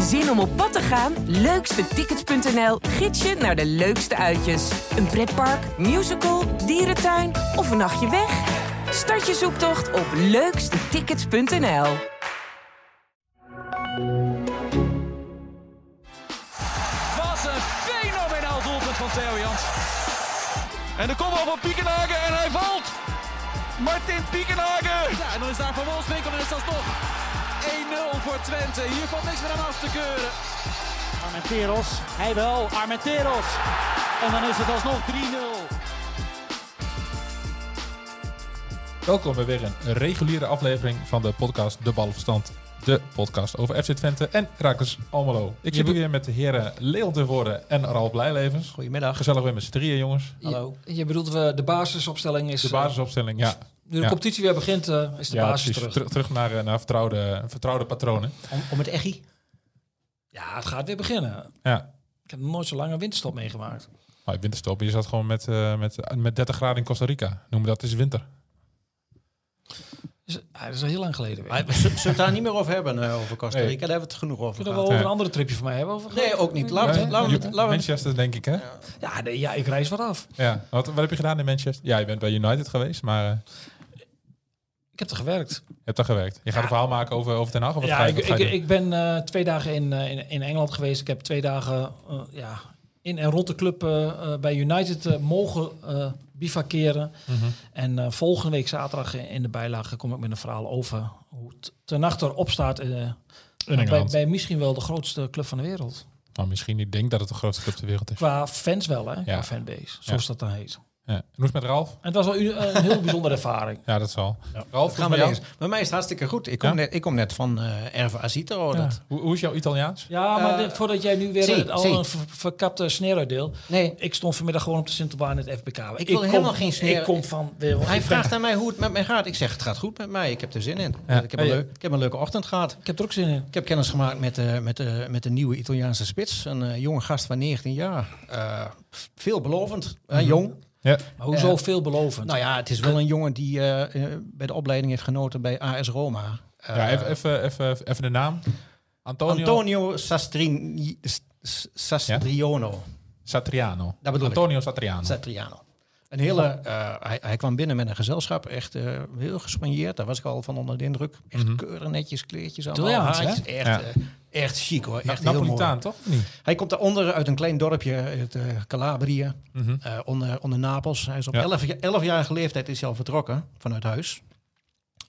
Zin om op pad te gaan? Leukstetickets.nl gids je naar de leukste uitjes. Een pretpark, musical, dierentuin of een nachtje weg? Start je zoektocht op leukstetickets.nl. Wat een fenomenaal doelpunt van Theo Jans. En de kopbal van Piekenhagen en hij valt. Martin Piekenhagen. Ja, en dan is daar Van Wolfswinkel en is dat nog 1-0 voor Twente. Hier valt niks meer aan af te keuren. Armenteros, hij wel, Armenteros. En dan is het alsnog 3-0. Welkom bij weer een reguliere aflevering van de podcast De Ballenverstand. De podcast over FC Twente en Raakles Almelo. Ik zit hier weer met de heren Leon Tevoren en Ralf Blijlevens. Goedemiddag. Gezellig weer met z'n drieën, jongens. Hallo. Je, je bedoelt we de basisopstelling is. De basisopstelling, ja. Nu de Ja. competitie weer begint, eh, is de ja, basis precies. terug. terug naar, eh, naar vertrouwde, vertrouwde patronen. Om, om het echi. Ja, het gaat weer beginnen. Ja. Ik heb nooit zo lang een winterstop meegemaakt. Maar winterstop, je zat gewoon met, eh, met, met 30 graden in Costa Rica. Noemen dat is winter. Dus, dat is al heel lang geleden weer. Maar we zullen we het daar niet meer over hebben, over Costa Nee. Rica. Daar hebben we het genoeg over Kunnen we over Ja. een andere tripje van mij hebben? Over Nee, ook niet. We Nee? we het- Manchester, denk ik, hè? Ja, nee, ja, ik reis wat af. Ja. Wat, wat heb je gedaan in Manchester? Ja, je bent bij United geweest, maar eh, Ik heb er gewerkt. je hebt daar gewerkt. Je gaat een verhaal maken over, over Den Haag? Of wat Ja, ga je, ik, ga ik, je ik ben eh, twee dagen in, eh, in, in Engeland geweest. Ik heb twee dagen eh, ja, in en rond de club bij United mogen bivakeren. Mhm. En volgende week zaterdag in de bijlage kom ik met een verhaal over hoe het ten nachter opstaat eh, In bij, Engeland. bij misschien wel de grootste club van de wereld. Nou, misschien niet denk dat het de grootste club ter wereld is. Qua fans wel, hè? Qua Ja. fanbase, zoals Ja. dat dan heet. Ja. En hoe is het met Ralf? En het was wel een heel bijzondere ervaring. Ja, dat zal. Ralf, Gaan we lezen. Bij mij is het hartstikke goed. Ik kom, Ja? net, ik kom net van eh Erve Azitro. Ja. Dat. Hoe, hoe is jouw Italiaans? Ja, maar Eh, dit- voordat jij nu weer het- al een ver- verkapte sneer uitdeelt. Nee, Ik stond vanmiddag gewoon op de Sintelbaan in het FBK. Ik, wil kom- helemaal geen sneer. Ik kom van... Hij vraagt aan mij hoe het met mij gaat. Ik zeg, het gaat goed met mij. Ik heb er zin in. Ja. Ik, heb een leuk, ik heb een leuke ochtend gehad. Ik heb er ook zin in. Ik heb kennis gemaakt met, de met, de met de nieuwe Italiaanse spits. Een eh, jonge gast van 19 jaar. Eh, veelbelovend. eh, Mhm. jong. Ja. Maar hoezo Eh, veelbelovend? Nou ja, het is wel een jongen die eh, eh, bij de opleiding heeft genoten bij AS Roma. Eh, ja, even, even, even, even de naam. Antonio, Antonio. Satriano. Dat bedoel ik. Antonio Satriano. Satriano. Een hele, eh, hij, hij kwam binnen met een gezelschap, echt eh, heel gespanjeerd. Daar was ik al van onder de indruk. Echt Mhm. keurig netjes, kleertjes, allemaal haartjes. Echt, Ja. eh, echt chic hoor, echt heel Napolitaan, mooi. toch? Niet? Hij komt daaronder uit een klein dorpje uit eh, Calabrië, Mhm. eh, onder, onder Napels. Hij is op Ja. 11 ja. 11-jarige leeftijd is hij al vertrokken vanuit huis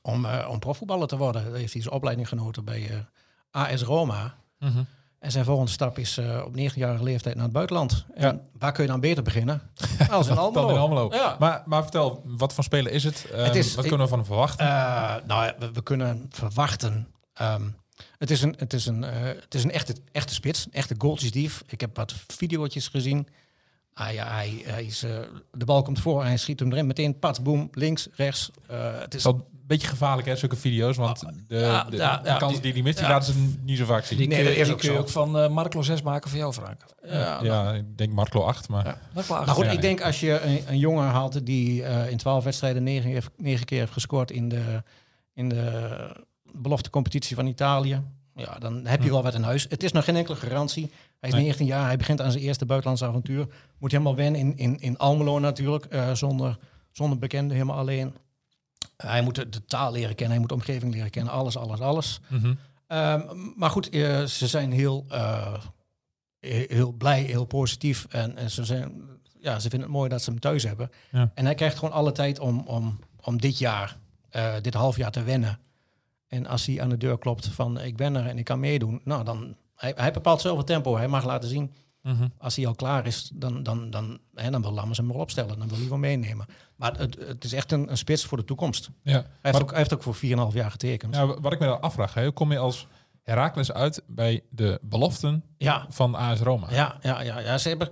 om, eh, om profvoetballer te worden. Daar heeft hij zijn opleiding genoten bij AS Roma. Mhm. En zijn volgende stap is op 19-jarige leeftijd naar het buitenland. En Ja. waar kun je dan beter beginnen? Als in Almelo. Dan in Almelo. Ja. Maar, maar vertel, wat voor speler is het? Het is- wat kunnen we van hem verwachten? Nou, we kunnen verwachten. ehm, het is een, het is een, eh, het is een echte, echte spits, een echte goaltjesdief. Ik heb wat video's gezien. Ah, ja, hij, hij is, eh, de bal komt voor en hij schiet hem erin. Meteen pat, boom, links, rechts. Eh, het is wel een beetje gevaarlijk, hè, zulke video's. Want de, ja, de, ja, de ja. kansen die hij mist, die Ja. laten ze niet zo vaak zien. Die Nee, kun, die ook kun je zo. ook van eh Mark Lozes maken voor jou, Frank. ja, ja, ik denk Marco 8, maar... Ja. Dat klaar. Maar goed, Ja, ik ja. denk als je een, een jongen haalt die eh, in twaalf wedstrijden negen, heeft- negen keer heeft gescoord in de, in de belofte competitie van Italië. Ja, dan heb je wel wat in huis. Het is nog geen enkele garantie. Hij is Nee. 19 jaar, hij begint aan zijn eerste buitenlandse avontuur. Moet helemaal wennen in, in, in Almelo natuurlijk, eh, zonder, zonder bekende, helemaal alleen. hij moet de, de taal leren kennen, hij moet de omgeving leren kennen, alles, alles, alles. Mhm. Ehm, maar goed, eh, ze zijn heel, eh, he- heel blij, heel positief. En, en ze, zijn, ja, ze vinden het mooi dat ze hem thuis hebben. Ja. En hij krijgt gewoon alle tijd om, om, om dit jaar, dit half jaar te wennen. En als hij aan de deur klopt van ik ben er en ik kan meedoen, nou dan, hij, hij bepaalt zelf het tempo. Hij mag laten zien, Mhm. als hij al klaar is, dan, dan, dan, hè, dan wil Lammers hem wel opstellen. Dan wil hij wel meenemen. Maar het, het is echt een, een spits voor de toekomst. Ja. Hij heeft, ook, hij heeft ook voor 4,5 jaar getekend. Ja, wat ik me dan afvraag, hè, hoe kom je als Herakles uit bij de beloften ja. van AS Roma? Ja, ja, ja, ja. Ze hebben,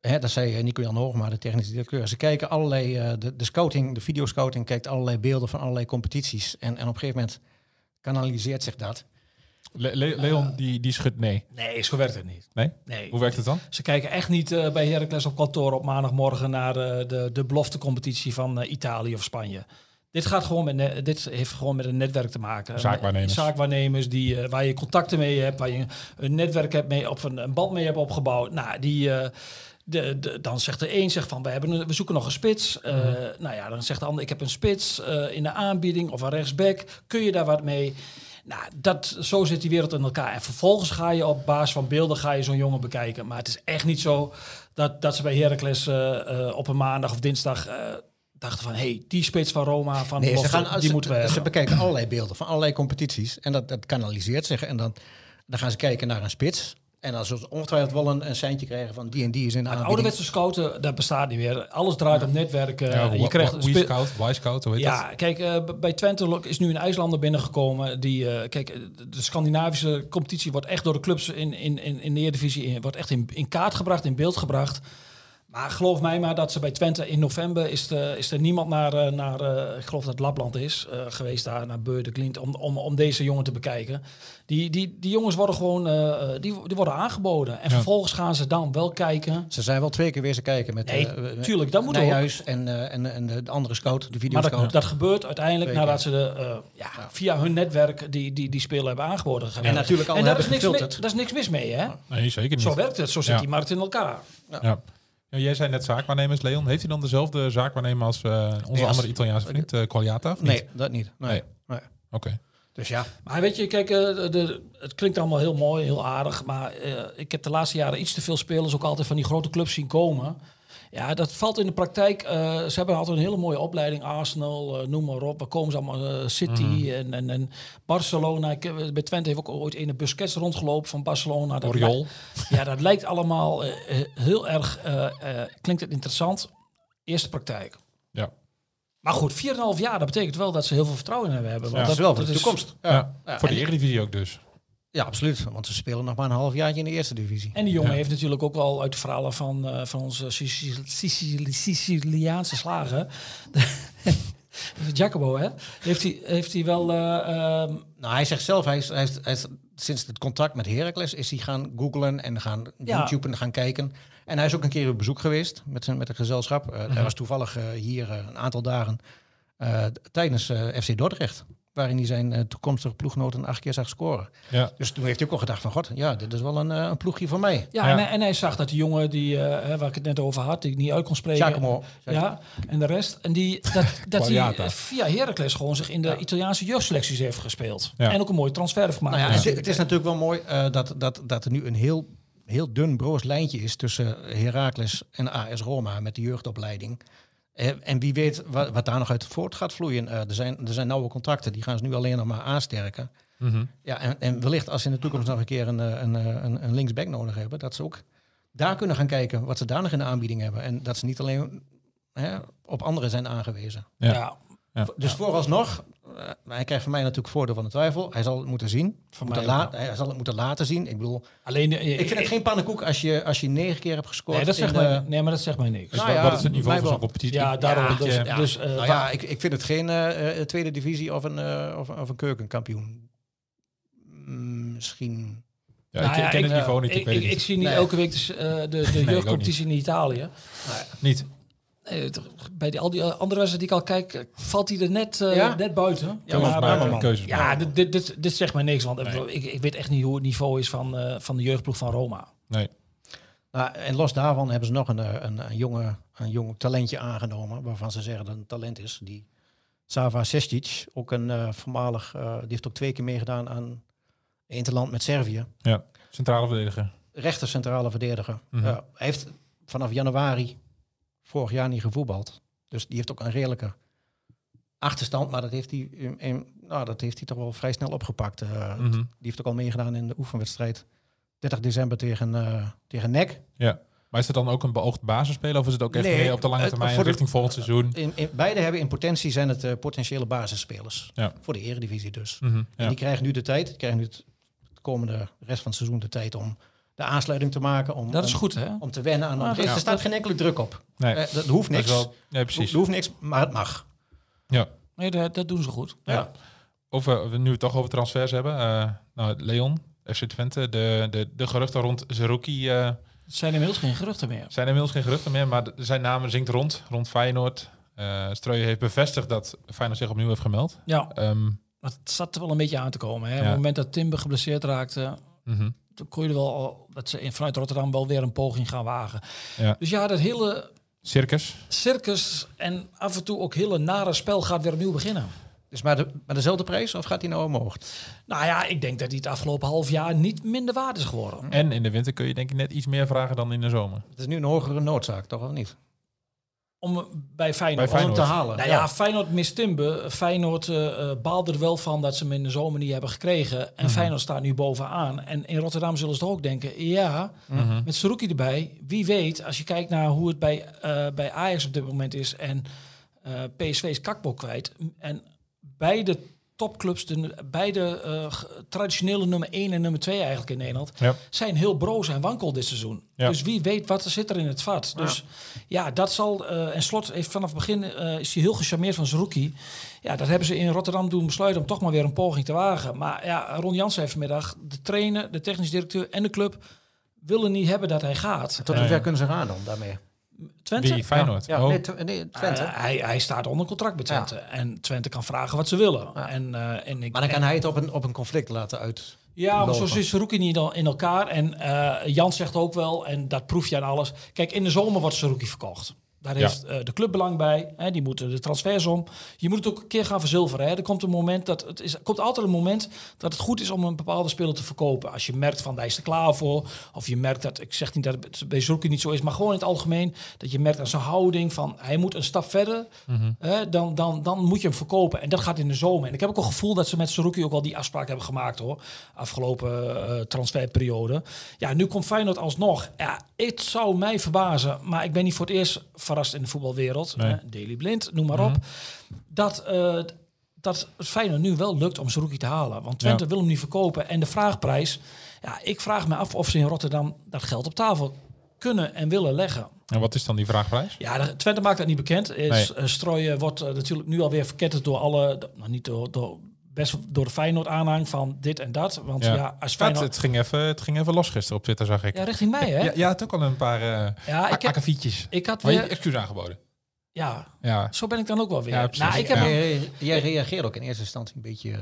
hè, dat zei eh, Nico-Jan Hoogma, de technische directeur. Ze kijken allerlei, eh, de, de scouting, de videoscouting kijkt allerlei beelden van allerlei competities. En, en op een gegeven moment kanaliseert zich dat. Le- Le- Leon, die, die schudt nee. Nee, zo werkt het niet. Nee? Nee. Hoe werkt het dan? Ze kijken echt niet eh, bij Heracles op kantoor op maandagmorgen naar eh, de, de beloftecompetitie van eh, Italië of Spanje. Dit, gaat gewoon met dit heeft gewoon met een netwerk te maken. Zaakwaarnemers. Zaakwaarnemers die, eh, waar je contacten mee hebt, waar je een netwerk hebt mee, of een, een band mee hebt opgebouwd. Nou, die, eh, de, de, dan zegt de een zegt van we, hebben een- we zoeken nog een spits. Eh, Nou ja, dan zegt de ander ik heb een spits eh, in de aanbieding of een rechtsback. Kun je daar wat mee? Nou, dat, zo zit die wereld in elkaar. En vervolgens ga je op basis van beelden ga je zo'n jongen bekijken. Maar het is echt niet zo dat, dat ze bij Heracles eh, op een maandag of dinsdag dachten van... hey, die spits van Roma, van Nee, ze, Belofte, gaan, die ze, moeten we ze hebben. bekijken allerlei beelden van allerlei competities. En dat, dat kanaliseert zich. En dan, dan gaan ze kijken naar een spits. En dan zullen ze ongetwijfeld wel een, een seintje krijgen van die en die is in de ouderwetse scouten, dat bestaat niet meer. Alles draait op netwerken. Ja, je krijgt een wie scout, why scout, hoe heet dat? Ja, kijk, eh, bij Twente is nu een IJslander binnengekomen. Die, eh, kijk, eh, de Scandinavische competitie wordt echt door de clubs in, in, in, in de Eredivisie in, wordt echt in, in kaart gebracht, in beeld gebracht. Maar geloof mij maar dat ze bij Twente in november is, de, is er niemand naar, eh, naar eh, ik geloof dat het Lapland is, eh, geweest daar, naar Beurde Klint, om, om, om deze jongen te bekijken. Die, die, die jongens worden gewoon, eh, eh, die, die worden aangeboden. En Ja. vervolgens gaan ze dan wel kijken. Ze zijn wel twee keer weer ze kijken met, Nee, eh, tuurlijk, dat moet ook. Nijhuis en, eh, en, en de, de andere scout, de Maar videoscout. dat, dat gebeurt uiteindelijk nadat ze de, eh, ja, via hun netwerk die, die, die spelen hebben aangeboden. en natuurlijk al en daar hebben is, niks mee, daar is niks mis mee, hè? Nee, zeker niet. Zo werkt het, zo zit Ja. die markt in elkaar. Ja. Ja, jij zei net zaakwaarnemers, Leon. Heeft hij dan dezelfde zaakwaarnemer als eh, onze Nee, als- andere Italiaanse vriend, Qualiata? Of niet? Nee, dat niet. Nee. Nee. Nee. Oké. Dus ja, Maar weet je, kijk, eh, de, de- het klinkt allemaal heel mooi, heel aardig. Maar eh, ik heb de laatste jaren iets te veel spelers ook altijd van die grote clubs zien komen. Ja, dat valt in de praktijk. eh, ze hebben altijd een hele mooie opleiding. Arsenal, eh, noem maar op. Waar komen ze allemaal? eh, City en, en, en Barcelona. Ik, bij Twente heeft ook ooit een Busquets rondgelopen van Barcelona. Dat Oriol. Ja, dat lijkt allemaal heel erg, eh, eh, klinkt het interessant. Eerste praktijk. Ja. Maar goed, 4,5 jaar, dat betekent wel dat ze heel veel vertrouwen in hem hebben. Want Ja. dat is wel voor de is- toekomst. Ja. Ja, Voor de Eredivisie ook dus. Ja, absoluut. Want ze spelen nog maar een half jaartje in de eerste divisie. En die jongen Ja. heeft natuurlijk ook wel uit de verhalen van, eh, van onze Sicil- Sicil- Siciliaanse slagen. Jacobo, hè? Heeft hij, heeft hij wel. eh, ehm, Nou, hij zegt zelf, hij is, hij is, hij is- sinds het contact met Heracles is hij gaan googlen en gaan Ja. YouTube en gaan kijken. En hij is ook een keer op bezoek geweest met, zijn, met een gezelschap. Eh, Hij was toevallig hier een aantal dagen eh, tijdens FC Dordrecht. Waarin hij zijn eh, toekomstige ploeggenoten acht keer zag scoren. Ja. Dus toen heeft hij ook al gedacht van, god, ja, dit is wel een, eh, een ploegje voor mij. ja, Ja. En, hij, en hij zag dat die jongen die, eh, hè, waar ik het net over had, die ik niet uit kon spreken. Giacomo. Ja, en de rest. En die, dat, dat hij via Heracles gewoon zich in de Italiaanse jeugdselecties heeft gespeeld. Ja. En ook een mooie transfer heeft gemaakt. Nou ja, Ja. het, het is natuurlijk wel mooi eh, dat, dat, dat er nu een heel, heel dun broos lijntje is tussen Heracles en AS Roma met de jeugdopleiding. Eh, en wie weet wat, wat daar nog uit voort gaat vloeien. Eh, er, zijn, er zijn nauwe contracten, die gaan ze nu alleen nog maar aansterken. Mhm. Ja, en, en wellicht als ze in de toekomst nog een keer een, eh, een, een, een linksback nodig hebben, dat ze ook daar kunnen gaan kijken wat ze daar nog in de aanbieding hebben. En dat ze niet alleen hè, op anderen zijn aangewezen. Ja. Ja. Ja. Dus vooralsnog, eh, hij krijgt van mij natuurlijk voordeel van de twijfel. Hij zal het moeten zien. Van Moeten mij la- hij zal het moeten laten zien. Ik bedoel, Alleen, eh, ik vind het geen pannenkoek als je, als je negen keer hebt gescoord. Nee, dat zegt mij, eh, nee, maar dat zegt mij niks. Dus Nou wat, ja, wat is het niveau van zo'n competitie? Ja, daarom. Ja, dus, ja. dus, eh, nou ja, ik, ik vind het geen eh, eh, tweede divisie of een, eh, of, of een keukenkampioen. Mm, misschien. Ja, Nou ik, ik ja, ken het niveau niet. Ik, Ik, weet ik, het ik niet. zie niet Nee. elke week de, eh, de, de jeugdcompetitie in Italië. Niet. Nee, bij die, al die andere wedstrijden die ik al kijk, eh, valt hij er net, eh, Ja? net buiten. Ja, maar- maken, maar- keuzes Ja, maken. dit, dit, dit, dit zegt mij niks, want Nee. ik, ik weet echt niet hoe het niveau is van, eh, van de jeugdploeg van Roma. Nee. Nou, en los daarvan hebben ze nog een, eh, een, een, jonge, een jong talentje aangenomen. Waarvan ze zeggen dat het een talent is. Die Sava Sestic, ook een eh, voormalig. eh, die heeft ook twee keer meegedaan aan Interland met Servië. Ja. Centrale verdediger. rechter centrale verdediger. Mhm. Ja, hij heeft vanaf januari vorig jaar niet gevoetbald. Dus die heeft ook een redelijke achterstand. Maar dat heeft hij, in, in- nou, dat heeft hij toch wel vrij snel opgepakt. Eh, Mhm. Die heeft ook al meegedaan in de oefenwedstrijd 30 december tegen, eh tegen NEC. Ja. Maar is het dan ook een beoogd basisspeler of is het ook echt Nee, meer op de lange termijn voor de- richting volgend seizoen? In, in, beide hebben in potentie zijn het eh, potentiële basisspelers. Ja. Voor de eredivisie dus. Mhm. En Ja. die krijgen nu de tijd. Die krijgen nu het komende rest van het seizoen de tijd om de aansluiting te maken. Om, Dat is om, goed, hè? om te wennen aan. Ah, er, dat- er staat geen enkele druk op. Nee, Eh, dat hoeft dat niks. wel... Nee, Er precies. hoeft niks, maar het mag. Ja. Nee, dat, dat doen ze goed. Ja. Of eh, we nu het toch over transfers hebben. eh, nou, Leon, FC Twente, de, de, de geruchten rond Zerouki eh Het zijn inmiddels geen geruchten meer. zijn inmiddels geen geruchten meer, maar er zijn namen zingt rond, rond Feyenoord. Uh, Strooijen heeft bevestigd dat Feyenoord zich opnieuw heeft gemeld. Ja, Um, het zat er wel een beetje aan te komen. Hè? Ja. Op het moment dat Timber geblesseerd raakte, mhm. Toen kon je er wel al- dat ze in, vanuit Rotterdam wel weer een poging gaan wagen. Ja. Dus ja, dat hele Circus. circus en af en toe ook hele nare spel gaat weer opnieuw beginnen. Dus maar, de, maar dezelfde prijs of gaat hij nou omhoog? Nou ja, ik denk dat hij het afgelopen half jaar niet minder waard is geworden. En in de winter kun je denk ik net iets meer vragen dan in de zomer. Het is nu een hogere noodzaak, toch of niet? Om bij Feyenoord, Bij te halen. Nou ja, Feyenoord mist Timber. Feyenoord baalde er wel van dat ze hem in de zomer niet hebben gekregen. En Mhm. Feyenoord staat nu bovenaan. En in Rotterdam zullen ze toch ook denken, ja, Mhm. met Saruki erbij. Wie weet, als je kijkt naar hoe het bij, eh, bij Ajax op dit moment is en eh PSV is kakbok kwijt. En beide topclubs, de, beide eh, traditionele nummer 1 en nummer 2 eigenlijk in Nederland, Ja. zijn heel broos en wankel dit seizoen. Ja. Dus wie weet wat er zit er in het vat. Dus ja, dat zal. eh, en Slot heeft vanaf het begin eh, is hij heel gecharmeerd van zijn rookie. Ja, dat hebben ze in Rotterdam doen besluiten om toch maar weer een poging te wagen. Maar ja, Ron Jans heeft vanmiddag de trainer, de technisch directeur en de club willen niet hebben dat hij gaat. Tot Ja, hoe ver ja. kunnen ze gaan dan daarmee? Twente. Wie? Feyenoord. Ja, oh. nee, Tw- nee, Twente. Eh, hij, hij staat onder contract bij Twente. En Twente kan vragen wat ze willen. Ja. En, eh, en ik, maar dan kan hij het op een, op een conflict laten uit. Ja, maar zo zit Saruki niet al in elkaar. En eh Jan zegt ook wel, en dat proef je aan alles. Kijk, in de zomer wordt Saruki verkocht. Daar Ja. heeft eh, de club belang bij. Hè, die moeten de transfers om. Je moet het ook een keer gaan verzilveren. Hè. Er komt een moment dat het is, er komt altijd een moment dat het goed is om een bepaalde speler te verkopen. Als je merkt van hij is er klaar voor. Of je merkt dat, ik zeg niet dat het bij niet zo is, maar gewoon in het algemeen. Dat je merkt aan zijn houding van hij moet een stap verder. Mhm. Hè, dan, dan, dan moet je hem verkopen. En dat gaat in de zomer. En ik heb ook al gevoel dat ze met Saruki ook al die afspraak hebben gemaakt hoor. Afgelopen eh, transferperiode. Ja, nu komt Feyenoord alsnog. Ja, het zou mij verbazen. Maar ik ben niet voor het eerst verrast in de voetbalwereld. Nee. Daily Blind, noem maar op. Dat, eh, dat het Feyenoord nu wel lukt om Saruki te halen. Want Twente Ja. wil hem niet verkopen. En de vraagprijs. Ja, ik vraag me af of ze in Rotterdam dat geld op tafel kunnen en willen leggen. En wat is dan die vraagprijs? Ja, de, Twente maakt dat niet bekend. Is, Nee. eh, Strooien wordt eh, natuurlijk nu alweer verketterd door alle, nou niet door, door best door de Feyenoord aanhang van dit en dat. Want ja, Ja. als Het, Feyenoord... het, ging even, het ging even los gisteren op Twitter, zag ik. Ja, richting mij hè? Ja, ja, het ook al een paar uh, Ja, ik heb, ik had Maar je hebt weer... excuus aangeboden. Ja, Ja. zo ben ik dan ook wel weer. Ja, nou, ik heb. Jij, reageerde ook in eerste instantie een beetje eh,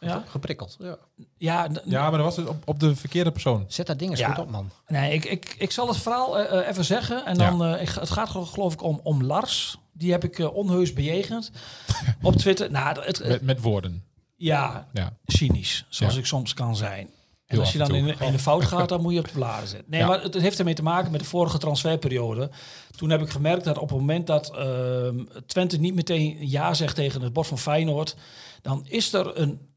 Ja, geprikkeld. Ja. ja, maar dat was dus op, op de verkeerde persoon. Zet dat ding eens Ja. goed op, man. nee, ik, ik, ik zal het verhaal eh, eh, even zeggen. En dan, eh, ik, het gaat geloof ik om, om Lars. Die heb ik onheus bejegend op Twitter. Nou, het, het- Met, met woorden. ja, Ja. cynisch, zoals Ja. ik soms kan zijn. En Heel als je dan in, de fout gaat, dan moet je op de bladen zitten. Nee, Ja. maar het, het heeft ermee te maken met de vorige transferperiode. Toen heb ik gemerkt dat op het moment dat ehm, Twente niet meteen ja zegt tegen het bord van Feyenoord, dan is er een,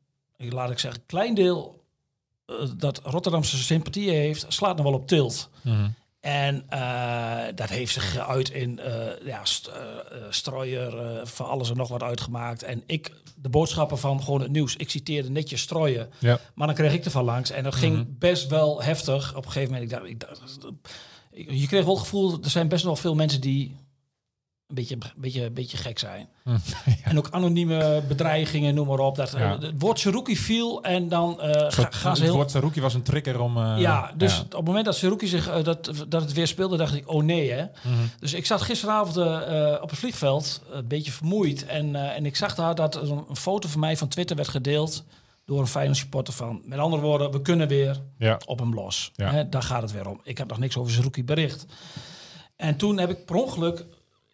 laat ik zeggen, klein deel eh, dat Rotterdamse sympathie heeft, slaat nog wel op tilt. Mhm. En eh, dat heeft zich geuit in eh ja, st strooier, van alles en nog wat uitgemaakt. En ik, de boodschappen van gewoon het nieuws, ik citeerde netjes strooien. Ja. Maar dan kreeg ik ervan langs. En dat ging Mhm. best wel heftig. Op een gegeven moment, ik dacht, ik dacht, je kreeg wel het gevoel, er zijn best wel veel mensen die een beetje, beetje, beetje gek zijn. Hm, En ook anonieme bedreigingen, noem maar op. Dat, Ja. eh, het woord Seruki viel en dan Soort- gaan ze het heel... woord Saruki was een trigger om... eh, Ja, dus ja. op het moment dat Seruki zich dat, dat het weer speelde, dacht ik, oh nee hè. Mhm. Dus ik zat gisteravond op het vliegveld, een beetje vermoeid. En, en ik zag daar dat een, een foto van mij van Twitter werd gedeeld door een Feyenoord supporter van. Met andere woorden, we kunnen weer Ja. op hem los. Hè, daar gaat het weer om. Ik heb nog niks over Seruki bericht. En toen heb ik per ongeluk,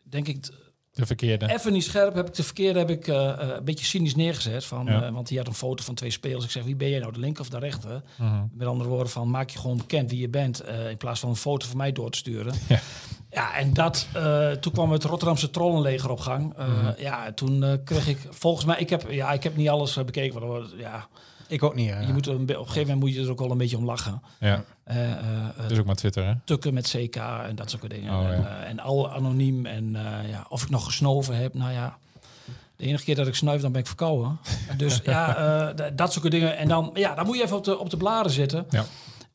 denk ik, De verkeerde. even niet scherp, heb ik de verkeerde heb ik, eh, eh, een beetje cynisch neergezet. Van, Ja. eh, want hij had een foto van twee spelers. Ik zeg, wie ben jij nou, de linker of de rechter? Mhm. Met andere woorden, van maak je gewoon bekend wie je bent. in plaats van een foto van mij door te sturen. Ja. Ja, en dat, toen kwam het Rotterdamse trollenleger op gang. Mhm. Ja, toen kreeg ik, volgens mij, ik heb, ja, ik heb niet alles bekeken. Wordt- ja, Ik ook niet. eh. je moet er op een gegeven moment moet je er ook wel een beetje om lachen. Ja, dus ook maar Twitter, hè? tukken met CK en dat soort dingen. Oh, en, en al anoniem. En ja, of ik nog gesnoven heb, nou ja. De enige keer dat ik snuif, dan ben ik verkouden. dus ja, dat soort dingen. En dan, ja, dan moet je even op de, op de bladen zitten. Ja.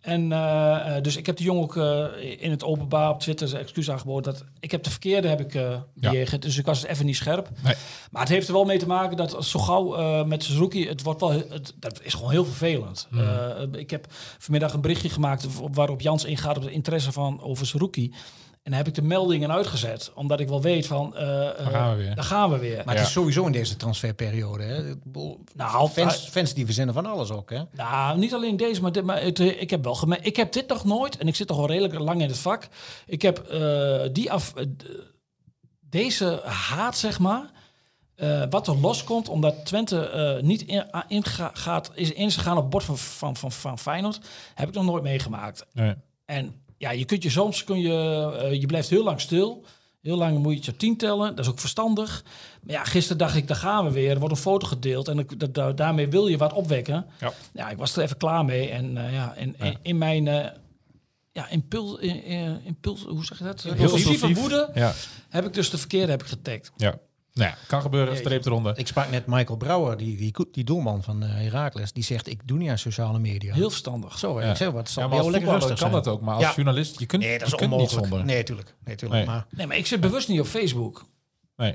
En eh, eh, dus ik heb de jongen ook eh, in het openbaar op Twitter zijn excuus aangeboden. Dat ik heb de verkeerde heb ik eh bejegend. Dus ik was het even niet scherp. Nee. Maar het heeft er wel mee te maken dat zo gauw met Suzuki, het wordt wel, het, dat is gewoon heel vervelend. Eh, ik heb vanmiddag een berichtje gemaakt waarop Jans ingaat op de interesse van over Suzuki. En dan heb ik de meldingen uitgezet. Omdat ik wel weet van... eh, eh, gaan we weer. Daar gaan we weer. Maar Ja. het is sowieso in deze transferperiode. Hè. Nou, fans, fans die verzinnen van alles ook. Hè. Nou, niet alleen deze, maar, dit, maar het, eh, ik heb wel gemerkt. Ik heb dit nog nooit, en ik zit toch al redelijk lang in het vak. Ik heb eh, die af, deze haat, zeg maar. eh, wat er loskomt, omdat Twente eh, niet in, a- inga- gaat, is ingegaan op het bord van, van, van, van Feyenoord, heb ik nog nooit meegemaakt. Nee. En ja, je kunt je soms, kun je, eh, je blijft heel lang stil. Heel lang moet je het je tien tellen. Dat is ook verstandig. Maar ja, gisteren dacht ik, daar gaan we weer. Er wordt een foto gedeeld en dat- da- daarmee wil je wat opwekken. Ja. Ja, ik was er even klaar mee. En eh, ja, en, Ja. in- in mijn eh, ja, impuls, impuls, hoe zeg je dat? Impulsieve woede Ja. heb ik dus de verkeerde heb ik getagd. ja. Nou ja, kan gebeuren. Streep eronder. Ik sprak net Michael Brouwer, die, die, die doelman van eh Heracles. Die zegt, ik doe niet aan sociale media. Heel verstandig. Zo, hè. Ja. ik zeg wat, Ja, maar als lekker rustig kan zijn. dat ook. Maar als Ja. journalist, je kunt, Nee, dat je is kunt niet zonder. Nee, tuurlijk. Nee, tuurlijk. Nee. Maar Nee, maar ik zit bewust niet op Facebook. Nee.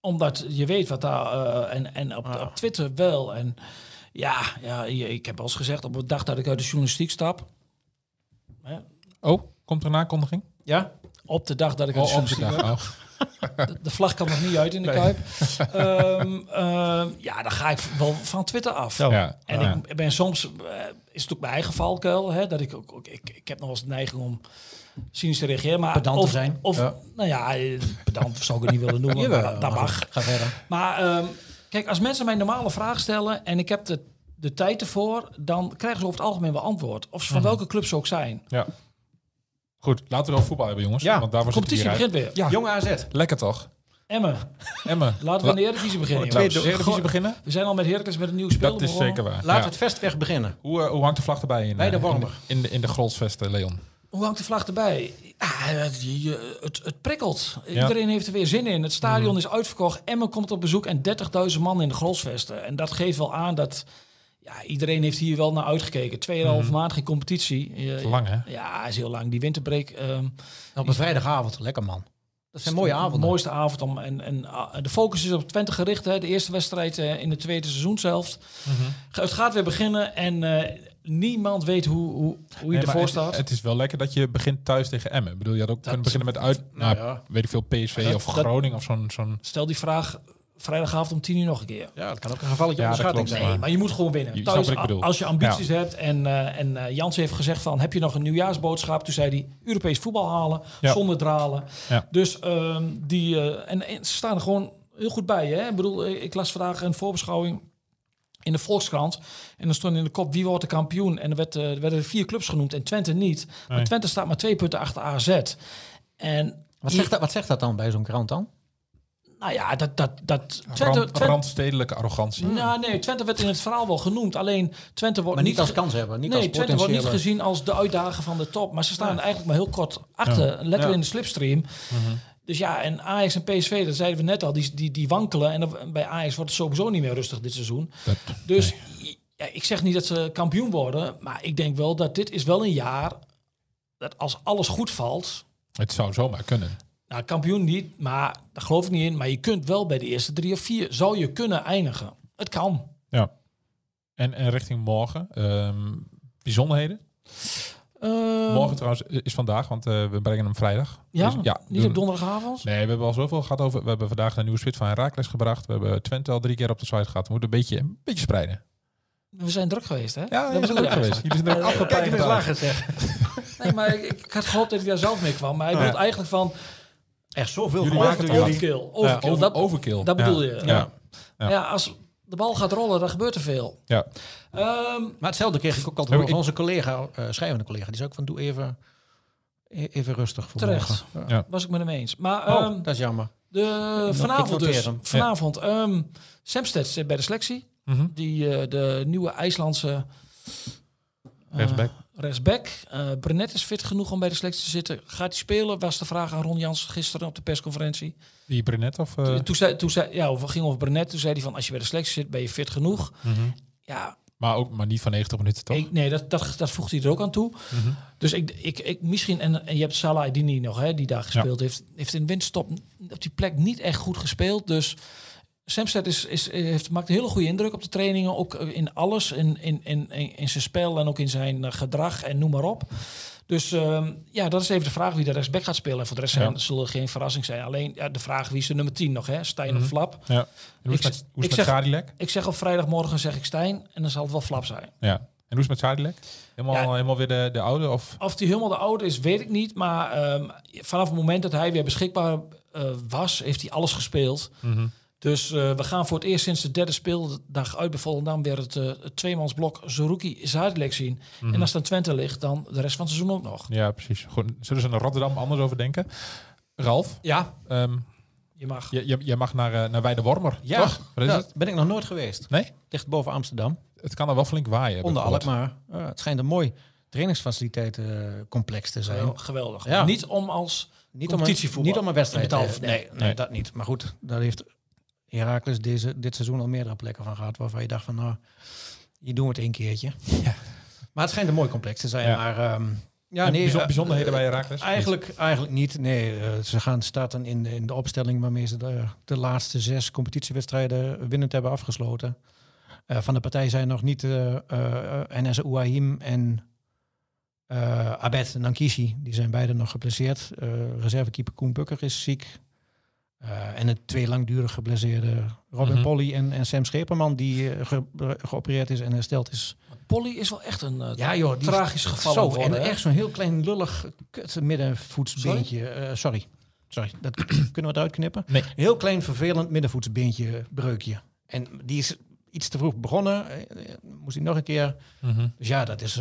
Omdat je weet wat daar... eh, en en op, Ah. op Twitter wel. En ja, ja, je- ik heb wel eens gezegd op de dag dat ik uit de journalistiek stap... Hè, Oh, komt er een aankondiging? ja, op de dag dat ik uit de Oh, journalistiek. Oh. De, de vlag kan nog niet uit in de Kuip. Ehm, ehm, ja, dan ga ik wel van Twitter af. Ja. En ja. ik ben soms, eh, is het ook mijn eigen valkuil, hè, dat ik ook, ook- ik, ik heb nog wel eens de neiging om cynisch te reageren. Maar Pedant te of, zijn. Of, Ja. nou ja, eh, pedant zou ik het niet willen noemen, Jawel, maar dat mag. Ga verder. Maar ehm, kijk, als mensen mij een normale vraag stellen en ik heb de, de tijd ervoor, dan krijgen ze over het algemeen wel antwoord. Of ze van welke club ze ook zijn. ja. Goed, laten we wel voetbal hebben, jongens. Ja, want daarvoor De zit competitie begint weer. Ja. Jong AZ. Lekker toch? Emmen, Emmen. laten we in de Eredivisie beginnen. Laten we de Eredivisie beginnen? We zijn al met Heracles met een nieuw spel Dat is begonnen. zeker waar. Laten Ja. we het vestweg beginnen. Hoe, eh, hoe hangt de vlag erbij in, Bij de eh, Wormer. in, in de, in de Grolsvesten, Leon? Hoe hangt de vlag erbij? Ah, het, je- het, het prikkelt. Ja. Mhm. Iedereen heeft er weer zin in. Het stadion is uitverkocht. Emmen komt op bezoek en 30.000 man in de Grolsvesten. En dat geeft wel aan dat ja, iedereen heeft hier wel naar uitgekeken. Tweeënhalf maand geen competitie. Dat is lang, hè? Ja, is heel lang. Die winterbreak. ehm, Op een vrijdagavond. Lekker man. Dat zijn mooie de avonden. mooiste avond om. En, en ah, de focus is op Twente gericht. Hè. De eerste wedstrijd eh, in de tweede seizoenshelft. Mhm. Het gaat weer beginnen en eh, niemand weet hoe, hoe, hoe je Nee, ervoor staat. het is wel lekker dat je begint thuis tegen Emmen. Ik bedoel, je had ook kunnen beginnen met uit, nou nou, ja. weet ik veel, PSV Dat- of dat- Groningen of zo'n... zo'n Stel die vraag vrijdagavond om tien uur nog een keer. Ja, dat kan ook een gevalletje Ja, onderschatting zijn. Nee, maar je moet gewoon winnen. Je Thuis. Als je ambities hebt en, eh en eh, Jans heeft gezegd van, heb je nog een nieuwjaarsboodschap? Toen zei hij, Europees voetbal halen, Ja. zonder dralen. Ja. Dus ehm, die, eh, en, en ze staan er gewoon heel goed bij. Hè? Ik bedoel, ik las vandaag een voorbeschouwing in de Volkskrant. En er stond in de kop, wie wordt de kampioen? En er, werd, er werden vier clubs genoemd en Twente niet. Maar. Twente staat maar twee punten achter AZ. En Wat zegt, dat, wat zegt dat dan bij zo'n krant dan? Nou ja, dat, dat, dat Twente, rand, Twente, randstedelijke arrogantie. nou, nee, Twente werd in het verhaal wel genoemd. Alleen Twente wordt Maar niet als kans hebben. Niet nee, als Twente wordt niet gezien als de uitdager van de top. Maar ze staan eigenlijk maar heel kort achter. Ja. Mhm. in de slipstream. Dus ja, en Ajax en PSV, dat zeiden we net al, die, die, die wankelen. En bij Ajax wordt het sowieso niet meer rustig dit seizoen. Dat- Dus ja, ik zeg niet dat ze kampioen worden. Maar ik denk wel dat dit is wel een jaar... dat als alles goed valt... Het zou zomaar kunnen. Nou, kampioen niet, maar daar geloof ik niet in. Maar je kunt wel bij de eerste drie of vier... zou je kunnen eindigen. Het kan. Ja. En, en richting morgen, ehm, bijzonderheden? Ehm, morgen trouwens is vandaag, want eh, we brengen hem vrijdag. Ja, Dus, ja niet doen- op donderdagavond? Nee, we hebben al zoveel gehad over. We hebben vandaag een nieuwe spit van Herakles gebracht. We hebben Twente al drie keer op de site gehad. We moeten een beetje, een beetje spreiden. We zijn druk geweest, hè? Ja, is bedoel leuk je geweest. Jullie zijn er Eh, afgepakt. Kijk, lachen zeg. Nee, maar ik, ik had gehoopt dat ik daar zelf mee kwam. Maar hij bedoelt eigenlijk van Echt zoveel Jullie gemaakt. hebben door het jullie. overkill. Overkill. over, dat, overkill. dat Ja. bedoel je. Ja. Ja. Ja. als de bal gaat rollen, dan gebeurt er veel. Ja. Ehm, Maar hetzelfde kreeg ik ook altijd van onze collega, eh schrijvende collega. Die zei ook van, doe even, e- even rustig voor Terecht. Ja. was ik met hem eens. Maar Oh, ehm, dat is jammer. de, vanavond dus. Vanavond. ehm Semsted zit bij de selectie. Mhm. Die, eh, de nieuwe IJslandse... eh, Rechtsback. Rechtsback. Eh, Brenet is fit genoeg om bij de selectie te zitten. Gaat hij spelen? Was de vraag aan Ron Jans gisteren op de persconferentie. Die Brenet of... eh, Toen, zei, toen zei, ja, we gingen over Brenet. Toen zei hij van, als je bij de selectie zit, ben je fit genoeg. mhm. Ja, Maar ook maar niet van 90 minuten, toch? ik, nee, dat, dat, dat voegt hij er ook aan toe. Mhm. Dus ik, ik, ik misschien, en, en je hebt Salah Dini nog, hè, die daar gespeeld heeft, heeft in winststop op die plek niet echt goed gespeeld. Dus Samsted is, is, heeft, maakt een hele goede indruk op de trainingen. Ook in alles. In, in, in, in zijn spel en ook in zijn eh, gedrag en noem maar op. Dus ehm, ja, dat is even de vraag wie de rechtsback gaat spelen. En voor de rest zijn, Ja. zullen er geen verrassing zijn. Alleen ja, de vraag wie is de nummer 10 nog, hè? Stijn of Flap? Ja. En hoe is het met, zeg- hoe is ik met zeg-? Ik zeg op vrijdagmorgen zeg ik Stijn en dan zal het wel Flap zijn. Ja. En hoe is het met Sadilek? Helemaal, Ja. helemaal weer de, de oude? Of? Of die helemaal de oude is, weet ik niet. Maar ehm, vanaf het moment dat hij weer beschikbaar eh, was, heeft hij alles gespeeld. Mhm. Dus eh, we gaan voor het eerst sinds de derde speeldag uit bij Volendam weer het, eh, het tweemansblok Zoruki Zuidelijk zien. Mhm. En als het aan Twente ligt, dan de rest van het seizoen ook nog. Ja, precies. Goed. Zullen ze naar Rotterdam anders over denken? Ralf, Ja, ehm, Je mag. je, je, je mag naar, eh, naar Weidewormer, ja. toch? Wat is Ja, het? ben ik nog nooit geweest. Nee? Dicht boven Amsterdam. Het kan er wel flink waaien. Onder. Alkmaar. Uh, het schijnt een mooi trainingsfaciliteitencomplex te zijn. Gewel- Geweldig. Ja. Niet om als Niet om, een, Competitievoetbal. niet om een wedstrijd. Nee, nee, nee. dat niet. Maar goed, daar heeft Heracles deze, dit seizoen al meerdere plekken van gehad. Waarvan je dacht van, nou, doen we het één keertje. Maar het schijnt een mooi complex te zijn. Ja. Maar ehm, ja, nee, eh, bijzonderheden bij Heracles? Eigenlijk, eigenlijk niet. Nee, eh, ze gaan starten in de, in de opstelling waarmee ze de, de laatste zes competitiewedstrijden winnend hebben afgesloten. Eh, van de partij zijn nog niet eh, NS Ouahim en Abed Nankishi. Die zijn beide nog geblesseerd. Eh reservekeeper Koen Bukker is ziek. Eh, en het twee langdurig geblesseerde Robin Mhm. Polly en, en Sam Scheperman, die eh, ge- geopereerd is en hersteld is. Polly is wel echt een eh, Ja, joh, tragisch geval. Zo, en hè? echt zo'n heel klein lullig kut middenvoetsbeentje. Eh, sorry. Sorry, dat kunnen we eruit knippen. Nee. Heel klein vervelend middenvoetsbeentje breukje. En die is iets te vroeg begonnen. Moest hij nog een keer. Mhm. Dus ja, dat is.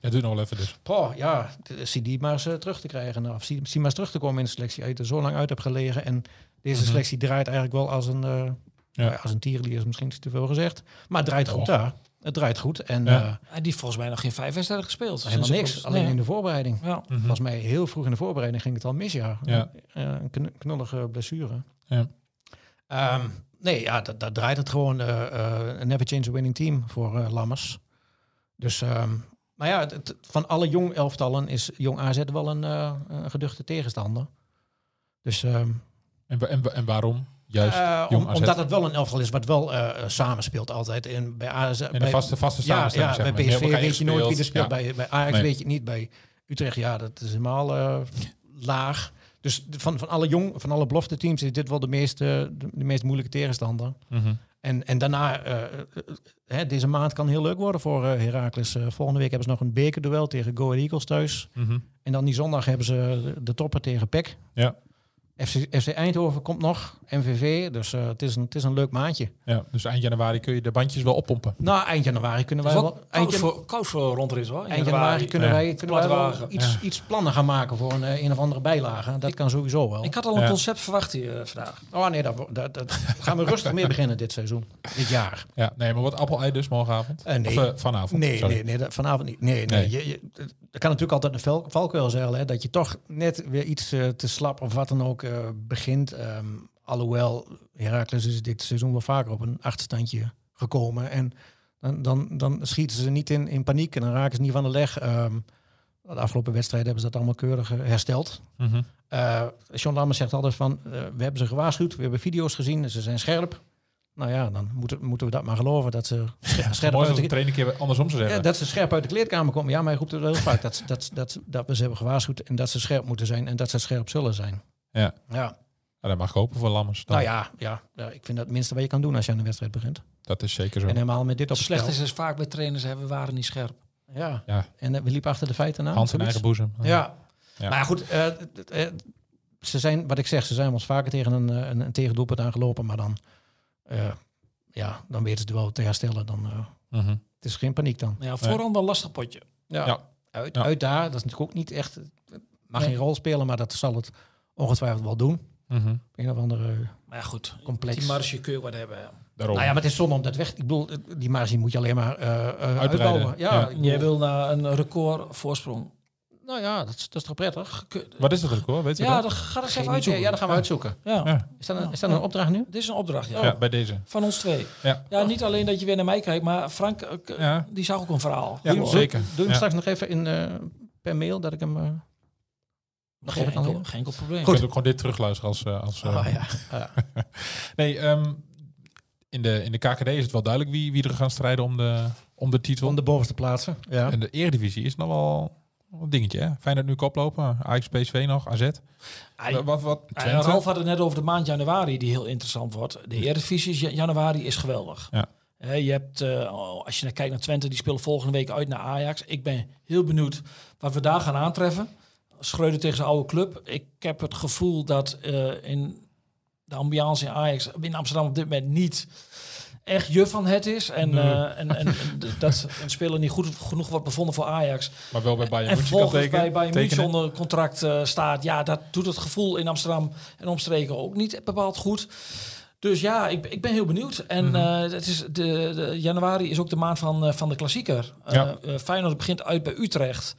Ja, doe nog wel even dus. poh, ja, zie die maar eens terug te krijgen. Nou, of zie, zie maar eens terug te komen in de selectie. Als je er zo lang uit hebt gelegen. En deze Mhm. selectie draait eigenlijk wel als een. eh Ja. ja. als een tierlier is misschien iets te veel gezegd. Maar het draait goed daar. Het draait goed. En Ja. eh, Hij die heeft volgens mij nog geen vijf wedstrijden gespeeld. helemaal Sinds niks. ik- Alleen nee. in de voorbereiding. Ja. Mhm. Volgens mij heel vroeg in de voorbereiding ging het al mis, ja. Ja. Eh, een kn- knullige blessure. Ja. Ehm, nee, ja, dat, dat draait het gewoon. eh eh, never change a winning team voor eh, Lammers. Dus, ehm, maar ja, het- het- van alle jong elftallen is jong AZ wel een, eh, een geduchte tegenstander. Dus ehm, En, en, en waarom? Juist, eh, om- omdat het wel een elftal is wat wel eh, samenspeelt altijd. In, bij AZ, En bij- vaste, vaste ja, samenstelling, ja, zeg bij PSV weet je nooit wie er speelt. Bij, bij Ajax Nee. weet je het niet. Bij Utrecht, ja, dat is helemaal laag. Dus van, van alle jong, van alle belofte teams is dit wel de meest, eh, de, de meest moeilijke tegenstander. Mhm. En, en daarna, hè, deze maand kan heel leuk worden voor Heracles. Volgende week hebben ze nog een bekerduel tegen Go Ahead Eagles thuis. Mhm. En dan die zondag hebben ze de, de topper tegen PEC. Ja. FC, FC Eindhoven komt nog, MVV. Dus eh, het, is een, het is een leuk maandje. ja, dus eind januari kun je de bandjes wel oppompen. Nou, eind januari kunnen wij is wel... wel Eind, koud voor, koud voor rondrit hoor. in eind januari kunnen Ja. wij, kunnen wij wel iets, Ja. iets plannen gaan maken voor een, eh, een of andere bijlage. Dat kan sowieso wel. Ik had al een Ja. concept verwacht hier eh, vandaag. Oh nee, dat, dat, dat gaan we rustig mee beginnen dit seizoen. Dit jaar. Ja, nee, maar wat appel-ei dus morgenavond? Eh, nee. Of eh, vanavond? Nee, sorry. nee, nee dat, vanavond niet. Nee, nee. Nee. Je, je, er kan natuurlijk altijd een val, valkuil zijn, hè, dat je toch net weer iets eh, te slap of wat dan ook eh, begint. Ehm, alhoewel, Heracles is dit seizoen wel vaker op een achterstandje gekomen. En dan, dan, dan schieten ze niet in, in paniek en dan raken ze niet van de leg. Ehm, de afgelopen wedstrijden hebben ze dat allemaal keurig eh, hersteld. Mhm. Eh John Lammers zegt altijd van, we hebben ze gewaarschuwd, we hebben video's gezien, ze zijn scherp. Nou ja, dan moeten, moeten we dat maar geloven dat ze Ja, scherp uit de, trainer een keer andersom zou ja, zeggen. dat ze scherp uit de kleedkamer komen. Ja, maar hij roept het wel heel vaak dat, dat, dat, dat we ze hebben gewaarschuwd en dat ze scherp moeten zijn en dat ze scherp zullen zijn. Ja. Ja, Ja, dat mag ik hopen voor Lammers. Dan. nou ja, ja, ja, ik vind dat het minste wat je kan doen als je aan een wedstrijd begint. Dat is zeker zo. En helemaal met dit op Het het slecht is, is vaak bij trainers hebben we waren niet scherp. Ja. Ja. En eh, we liepen achter de feiten aan. Hand in eigen boezem. Ja. Ja. Maar goed, eh, het- eh, ze zijn, wat ik zeg, ze zijn ons vaker tegen een, een, een tegendoelpunt aangelopen, maar dan, eh, ja, dan weten ze het wel te herstellen. Dan, eh, Mhm. het is geen paniek dan. Ja, voorhand wel een lastig potje. Ja. Ja. Uit, Ja. uit daar, dat is natuurlijk ook niet echt, het mag Nee. geen rol spelen, maar dat zal het ongetwijfeld wel doen. Mhm. Een of andere Maar ja, goed, complex. die marge kun je wat hebben. ja. Daarom. Nou ja, maar het is zonde om dat weg. Ik bedoel, die marge moet je alleen maar eh, eh, uitbouwen. Ja, Ja. Jij wil naar een record voorsprong. Nou ja, dat, is- dat is toch prettig? Wat is dat ook hoor? Weet je Ja, dat? dan ga eens even uitzoeken. Ja, dat gaan we uitzoeken. Ja. Ja. Is dat een, is dat een opdracht nu? Dit is een opdracht, ja. Ja, bij deze. Van ons twee. Ja. Ja, niet alleen dat je weer naar mij kijkt, maar Frank, eh, die zag ook een verhaal. Ja, Doe- zeker. Doe hem Ja. straks nog even in, eh, per mail, dat ik hem... eh, nog Geen enkel, leren? geen enkel probleem. Je kunt ook gewoon dit terugluisteren als... eh, als eh, Oh, ja. Ja. Nee, ehm, in de, in de KKD is het wel duidelijk wie, wie er gaan strijden om de, om de titel. Om de bovenste plaatsen. Ja. En de Eredivisie is nog wel een dingetje. Hè? Feyenoord nu koplopen. Ajax, PSV nog, AZ. Wat, wat, Twente? Ralf had het net over de maand januari, die heel interessant wordt. De Eredivisie is ja- januari is geweldig. Ja. Je hebt, eh, als je naar kijkt naar Twente, die speelt volgende week uit naar Ajax. Ik ben heel benieuwd wat we daar gaan aantreffen. Schreuder tegen zijn oude club. Ik heb het gevoel dat eh, in de ambiance in Ajax, in Amsterdam op dit moment niet echt je van het is. En, Nee. eh, en, en, en dat een speler niet goed genoeg wordt bevonden voor Ajax. Maar wel bij Bayern En München kan vervolgens bij Bayern München onder contract eh, staat. Ja, dat doet het gevoel in Amsterdam en omstreken ook niet bepaald goed. Dus ja, ik, ik ben heel benieuwd. En Mhm. het is de, de, januari is ook de maand van, van de klassieker. Ja. Feyenoord begint uit bij Utrecht.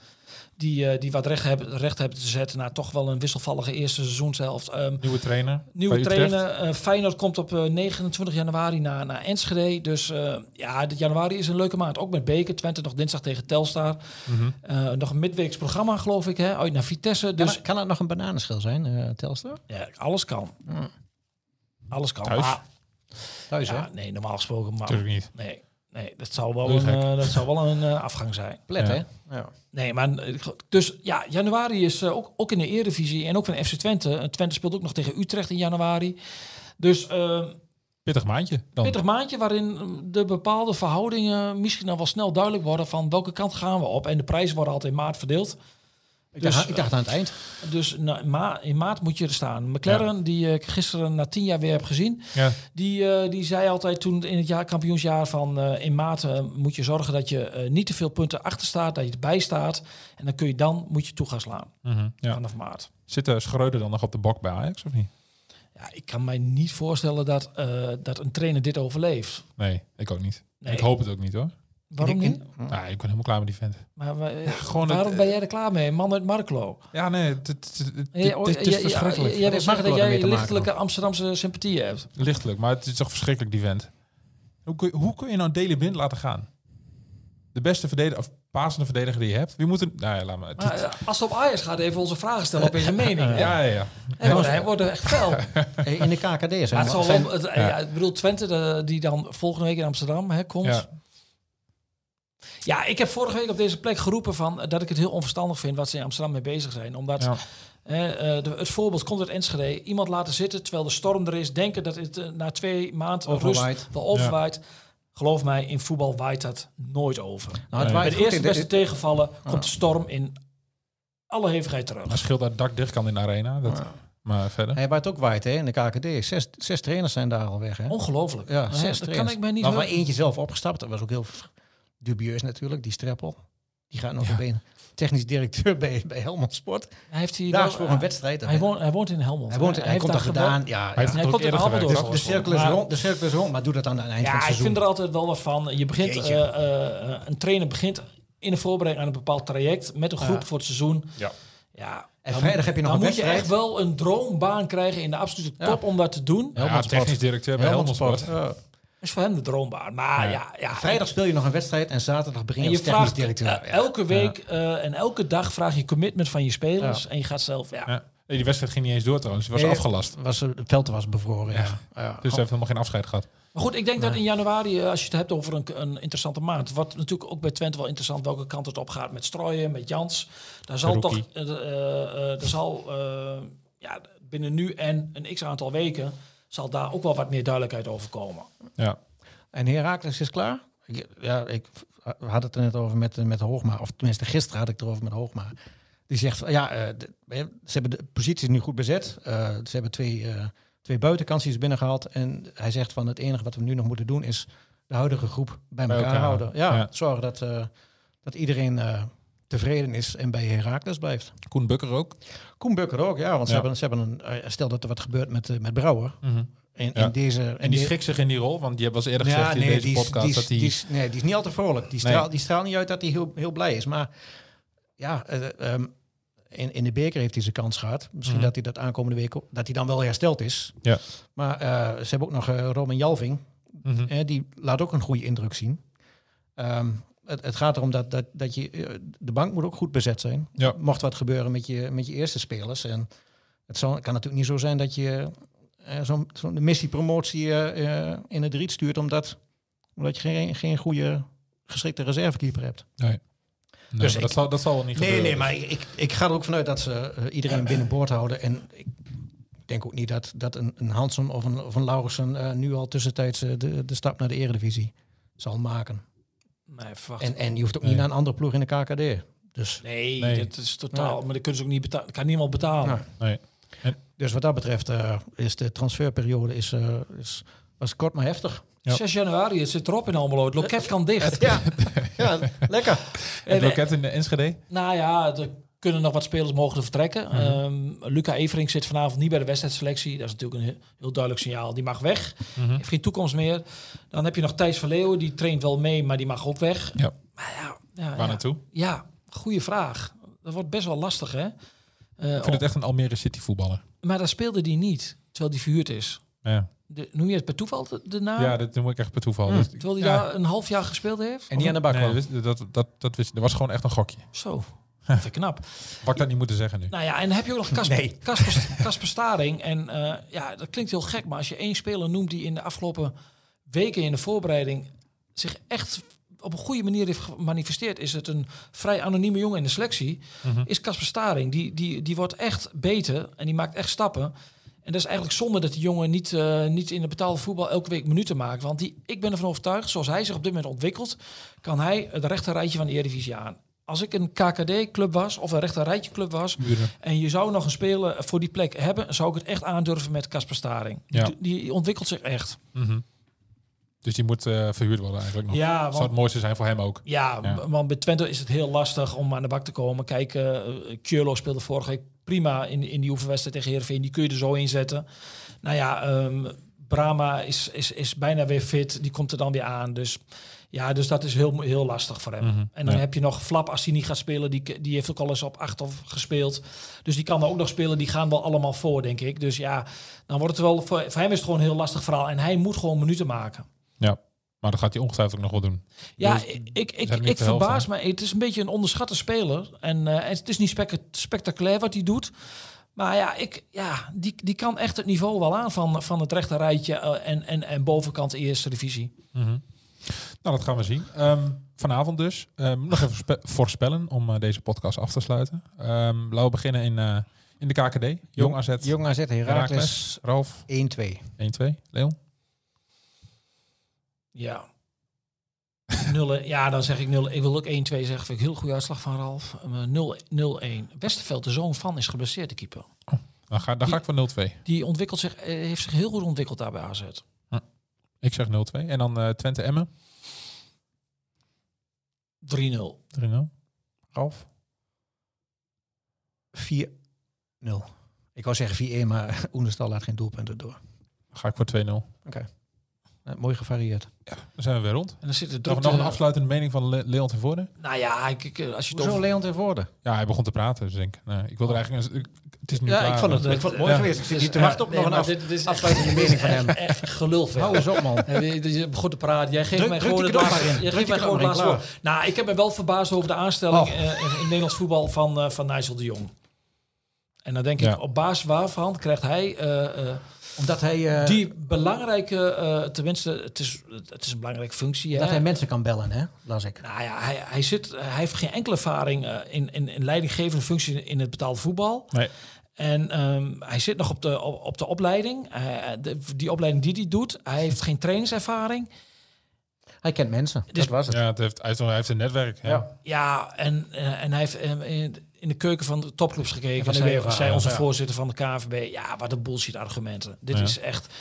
Die, eh, die wat recht hebben, recht hebben te zetten na toch wel een wisselvallige eerste seizoenshelft. Ehm, Nieuwe trainer. Nieuwe trainer. eh, Feyenoord komt op eh, 29 januari naar, naar Enschede. Dus eh, ja, de januari is een leuke maand. Ook met Beker. Twente nog dinsdag tegen Telstar. Mhm. Eh, nog een midweeks programma, geloof ik, hè? uit naar Vitesse. Kan, Dus het- kan het nog een bananenschil zijn, eh Telstar? ja, alles kan. Alles kan. Thuis? Maar, Thuis, hè? nee, normaal gesproken. Maar, Natuurlijk niet. nee, nee, dat zou wel een, eh, dat zou wel een eh, afgang zijn. Plet, Ja. hè? Ja. Nee, maar eh, dus ja, januari is ook, ook in de Eredivisie en ook van FC Twente. En Twente speelt ook nog tegen Utrecht in januari. Dus eh Pittig maandje dan. pittig maandje waarin eh, de bepaalde verhoudingen misschien dan wel snel duidelijk worden van welke kant gaan we op. En de prijzen worden altijd in maart verdeeld. Ik, Dus, dacht, ik dacht aan het eind. Dus na- ma in maart moet je er staan. McLaren, die ik gisteren na tien jaar weer heb gezien, Ja. die, eh, die zei altijd toen in het jaar, kampioensjaar van eh, in maart eh, moet je zorgen dat je eh, niet te veel punten achter staat, dat je erbij staat. En dan kun je dan moet je toe gaan slaan Mhm. ja. vanaf maart. Zit uh, Schreuder dan nog op de bok bij Ajax of niet? Ja, ik kan mij niet voorstellen dat, eh, dat een trainer dit overleeft. Nee, ik ook niet. Nee. Ik hoop het ook niet hoor. Waarom In- niet? Nou, ik ben helemaal klaar met die vent. Maar gewoon waarom het, ben jij er klaar mee? Man uit Marklo. Ja, nee, het, is verschrikkelijk. Jij zeggen dat jij lichtelijke Amsterdamse sympathie hebt. Lichtelijk, maar het is toch verschrikkelijk, die vent. Hoe kun je, hoe kun je nou Daley Blind laten gaan? De beste verdediger, of pasende verdediger die je hebt. Wie moet er... Nou ja, laat maar. Eh, als het op Ajax gaat, even onze vragen stellen op zijn mening. ja, ja, ja. Hij wordt, hij wordt er echt fel. In de KKD zijn, Maar het zal wel, het, ja. ik bedoel, Twente, de- die dan volgende week in Amsterdam hè, komt. Ja. Ik heb vorige week op deze plek geroepen van, eh, dat ik het heel onverstandig vind wat ze in Amsterdam mee bezig zijn. Omdat Ja. eh, de, het voorbeeld komt uit Enschede. Iemand laten zitten terwijl de storm er is. Denken dat het eh, na twee maanden Overwaait. rust wel overwaait. Geloof mij, in voetbal waait dat nooit over. Nou, het Nee. Bij waait de eerste beste tegenvallen komt de storm in alle hevigheid terug. Maar scheelt dat het dak dicht kan in de arena. Dat, Maar verder. Hij waait ook waait hè, in de KKD. Zes, zes trainers zijn daar al weg. Hè? Ongelooflijk. Ja, zes dat trainers. kan ik mij niet heugen. eentje zelf opgestapt. Dat was ook heel dubieus natuurlijk, die Streppel. Die gaat nog Ja. op been. Technisch directeur bij, bij Helmond Sport. Hij heeft hier is voor een wedstrijd. Hij woont, hij woont in Helmond. hij, woont, hij, heeft komt daar gedaan. Ja, Hij ja. heeft hij het ook komt in eerder Apeldoorn. gewerkt. de, cirkel is Maar- rond, de cirkel is rond, maar doe dat aan het eind van Ja, het ik seizoen. vind er altijd wel wat van. Je begint, eh, eh, een trainer begint in de voorbereiding aan een bepaald traject met een groep Ja. voor het seizoen. Ja. Ja, En dan- vrijdag heb je nog dan een moet je wedstrijd. echt wel een droombaan krijgen in de absolute Ja. top om dat te doen. Ja, Helmond Sport. technisch directeur bij Helmond Sport. Ja. Is voor hem de droombaan. Maar Ja. ja, ja, Vrijdag speel je nog een wedstrijd en zaterdag begin je je technisch vraagt directeur. eh, Ja. elke week eh, en elke dag vraag je commitment van je spelers. En je gaat zelf, ja. Die wedstrijd ging niet eens door trouwens. Die was Nee, afgelast. Was, het veld was bevroren. Ja. Ja. Dus hij heeft helemaal geen afscheid gehad. Maar goed, ik denk dat in januari, eh, als je het hebt over een, een interessante maand, wat natuurlijk ook bij Twente wel interessant welke kant het op gaat met Strooien, met Jans. Daar zal toch, Rookie. eh, eh, eh, er zal eh, ja, binnen nu en een x aantal weken zal daar ook wel wat meer duidelijkheid over komen. Ja. En Herakles is klaar? Ja, ik we hadden het er net over met, met Hoogma. Of tenminste, gisteren had ik het erover met Hoogma. Die zegt, van, ja, eh, ze hebben de positie nu goed bezet. Eh, ze hebben twee, eh twee buitenkansies binnengehaald. En hij zegt van het enige wat we nu nog moeten doen is de huidige groep bij, Bij elkaar, elkaar houden. Ja, houden. Ja. zorgen dat, eh, dat iedereen eh, tevreden is en bij Herakles blijft. Koen Bukker ook. Koen Bukker ook, ja. Want ze Ja. hebben, ze hebben een, eh, stel dat er wat gebeurt met, eh, met Brouwer. In, Ja. in deze, En in die de- zich in die rol, want je eens eerder gezegd in nee, deze die is- podcast die is, dat hij... die is, nee, die is niet altijd vrolijk. Die straalt, die straalt niet uit dat hij heel, heel blij is. Maar ja, eh, ehm, in, in de beker heeft hij zijn kans gehad. Misschien Mhm. dat hij dat aankomende week dat hij dan wel hersteld is. Ja. Maar ze hebben ook nog Roman Jalving. Mhm. die laat ook een goede indruk zien. Ehm, het, het gaat erom dat, dat, dat je eh, de bank moet ook goed bezet zijn. Ja. Mocht wat gebeuren met je, met je eerste spelers. En het zal, kan natuurlijk niet zo zijn dat je eh, zo'n zo'n missiepromotie eh, in het riet stuurt omdat, omdat je geen, geen goede geschikte reservekeeper hebt. Nee, Dus ik- dat, zal, dat zal wel niet Nee, gebeuren. nee, maar ik, ik ga er ook vanuit dat ze iedereen binnenboord houden. En ik denk ook niet dat, dat een, een Hansen of een, of een Laurensen nu al tussentijds de, de stap naar de eredivisie zal maken. Nee, verwacht. En, en je hoeft ook Nee. niet naar een andere ploeg in de KKD. Dus, nee, Nee. dat is totaal. Nee. Maar dat kunnen ze ook niet betalen. kan niemand betalen. Ja. Nee. dus wat dat betreft eh, is de transferperiode is, eh, is, was kort maar heftig. Ja. 6 januari, het zit erop in Almelo. Het loket kan dicht. Ja, ja lekker. Het loket in de Enschede? Nou ja, er kunnen nog wat spelers mogen vertrekken. Mhm. Ehm, Luca Evering zit vanavond niet bij de wedstrijdselectie. Dat is natuurlijk een heel, duidelijk signaal. Die mag weg. Mhm. Heeft geen toekomst meer. Dan heb je nog Thijs van Leeuwen. Die traint wel mee, maar die mag ook weg. Ja. Maar ja, ja, Waar ja. naartoe? Ja, goede vraag. Dat wordt best wel lastig, hè? Eh, Ik vind het echt een Almere City voetballer. Maar daar speelde die niet, terwijl die verhuurd is. Ja, De, noem je het per toeval de, de naam? ja dat noem ik echt per toeval. Dus- Terwijl hij ja. daar een half jaar gespeeld heeft? En die aan de bak Nee, kwam. dat, wist- dat, dat, dat wist Dat was gewoon echt een gokje. Zo, ik knap. Ik dat niet moeten zeggen nu. Nou ja, en dan heb je ook nog Kasper, Nee. Kasper, Kasper Staring. En eh, ja, dat klinkt heel gek, maar als je één speler noemt die in de afgelopen weken in de voorbereiding zich echt op een goede manier heeft gemanifesteerd, is het een vrij anonieme jongen in de selectie, Mhm. is Kasper Staring. Die, die, die wordt echt beter en die maakt echt stappen. En dat is eigenlijk zonde dat die jongen niet, eh, niet in de betaalde voetbal elke week minuten maakt. Want die, ik ben ervan overtuigd, zoals hij zich op dit moment ontwikkelt, kan hij het rechter rijtje van de Eredivisie aan. Als ik een KKD-club was of een rechter rijtje club was, Buren. en je zou nog een speler voor die plek hebben, zou ik het echt aandurven met Casper Staring. Ja. Die, die ontwikkelt zich echt. Mhm. Dus die moet eh, verhuurd worden eigenlijk nog. Ja, Zou want, het mooiste zijn voor hem ook. ja, Ja. want bij Twente is het heel lastig om aan de bak te komen. Kijk, uh, speelde vorige week prima in, in die oefenwedstrijd tegen Heerenveen. Die kun je er zo inzetten. Nou ja, ehm, Brahma is, is, is bijna weer fit. Die komt er dan weer aan. Dus ja, dus dat is heel, heel lastig voor hem. Mhm, En dan ja. heb je nog Flap, als hij niet gaat spelen, die, die heeft ook al eens op acht of gespeeld. Dus die kan er ook nog spelen. Die gaan wel allemaal voor, denk ik. Dus ja, dan wordt het wel, voor, voor hem is het gewoon een heel lastig verhaal. En hij moet gewoon minuten maken. Ja, maar dat gaat hij ongetwijfeld ook nog wel doen. Ja, Dus ik, ik, ik, er verbaas me. Het is een beetje een onderschatte speler. En eh, het is niet spec- spectaculair wat hij doet. Maar ja, ik, ja die, die kan echt het niveau wel aan van, van het rechte rijtje eh, en, en, en bovenkant eerste divisie. Mhm. Nou, dat gaan we zien. Ehm, vanavond dus. Ehm, nog even spe- voorspellen om eh, deze podcast af te sluiten. Ehm laten we beginnen in, eh, in de KKD. Jong AZ. Jong AZ, Heracles Heracles. Ralf. 1-2. 1-2. Leon. Ja. 0, ja, dan zeg ik 0. Ik wil ook 1-2 zeggen. Vind ik heel goede uitslag van Ralf. Eh, 0-1. Westerveld, de zoon van, is geblesseerd, de keeper. Dan ga, dan ga ik voor 0-2. Die ontwikkelt zich, eh, heeft zich heel goed ontwikkeld daar bij AZ. Ik zeg 0-2. En dan eh, Twente Emmen. 3-0. 3-0. Ralf. 4-0. Ik wou zeggen 4-1, maar Oenestal laat geen doelpunten door. Dan ga ik voor 2-0. Eh, mooi gevarieerd. Dan zijn we weer rond. En dan zit er Nog, nog een afsluitende mening van Le Leon ten Voorde? Nou ja, ik, ik, als je Hoezo over... Leon ten Voorde? Ja, hij begon te praten, dus ik denk, nee, ik wil er eigenlijk... een- ik- Het is nu Ja, klaar. ik vond het, dat- ik vond het mooi ja. geweest. Ik zit niet te Ja, wachten op nee, nog een af, dit- dit is afsluitende echt- mening van hem. Echt gelul. Hou eens op, man. Ja, je, begon te praten. Jij geeft mij gewoon het laatste, je Druk geeft mij gewoon het laatste. Nou, ik heb me wel verbaasd over de aanstelling Oh. eh, in Nederlands voetbal van, eh van Nigel de Jong. En dan denk Ja. ik, op basis waarvan krijgt hij eh, eh, Omdat hij, eh, die belangrijke, eh, tenminste, het is, het is een belangrijke functie. dat hè? hij mensen kan bellen, hè? las ik. Nou ja, hij, hij, zit, hij heeft geen enkele ervaring eh, in, in, in leidinggevende functie in het betaalde voetbal. Nee. En ehm, hij zit nog op de, op, op de opleiding. Eh, de, die opleiding die hij doet. Hij heeft geen trainingservaring. Hij kent mensen, Dus- dat was het. Ja, het heeft, hij, heeft, hij heeft een netwerk. Ja. Ja. Ja, en, en hij heeft in, de keuken van de topclubs gekeken. Van de zei, UEFA, zei onze ja. voorzitter van de KNVB. Ja, wat een bullshit argumenten. Dit Ja. is echt...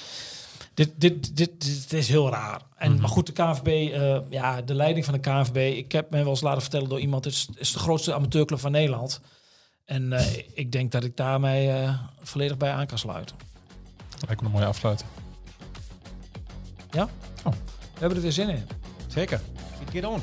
Dit, dit, dit, dit is heel raar. En, Mhm. Maar goed, de KNVB, eh, ja, de leiding van de KNVB... Ik heb me wel eens laten vertellen door iemand... Het is, is de grootste amateurclub van Nederland. En eh, ik denk dat ik daarmee eh, volledig bij aan kan sluiten. Lijkt me een mooie afsluiting. We hebben er weer zin in. Zeker. Get on.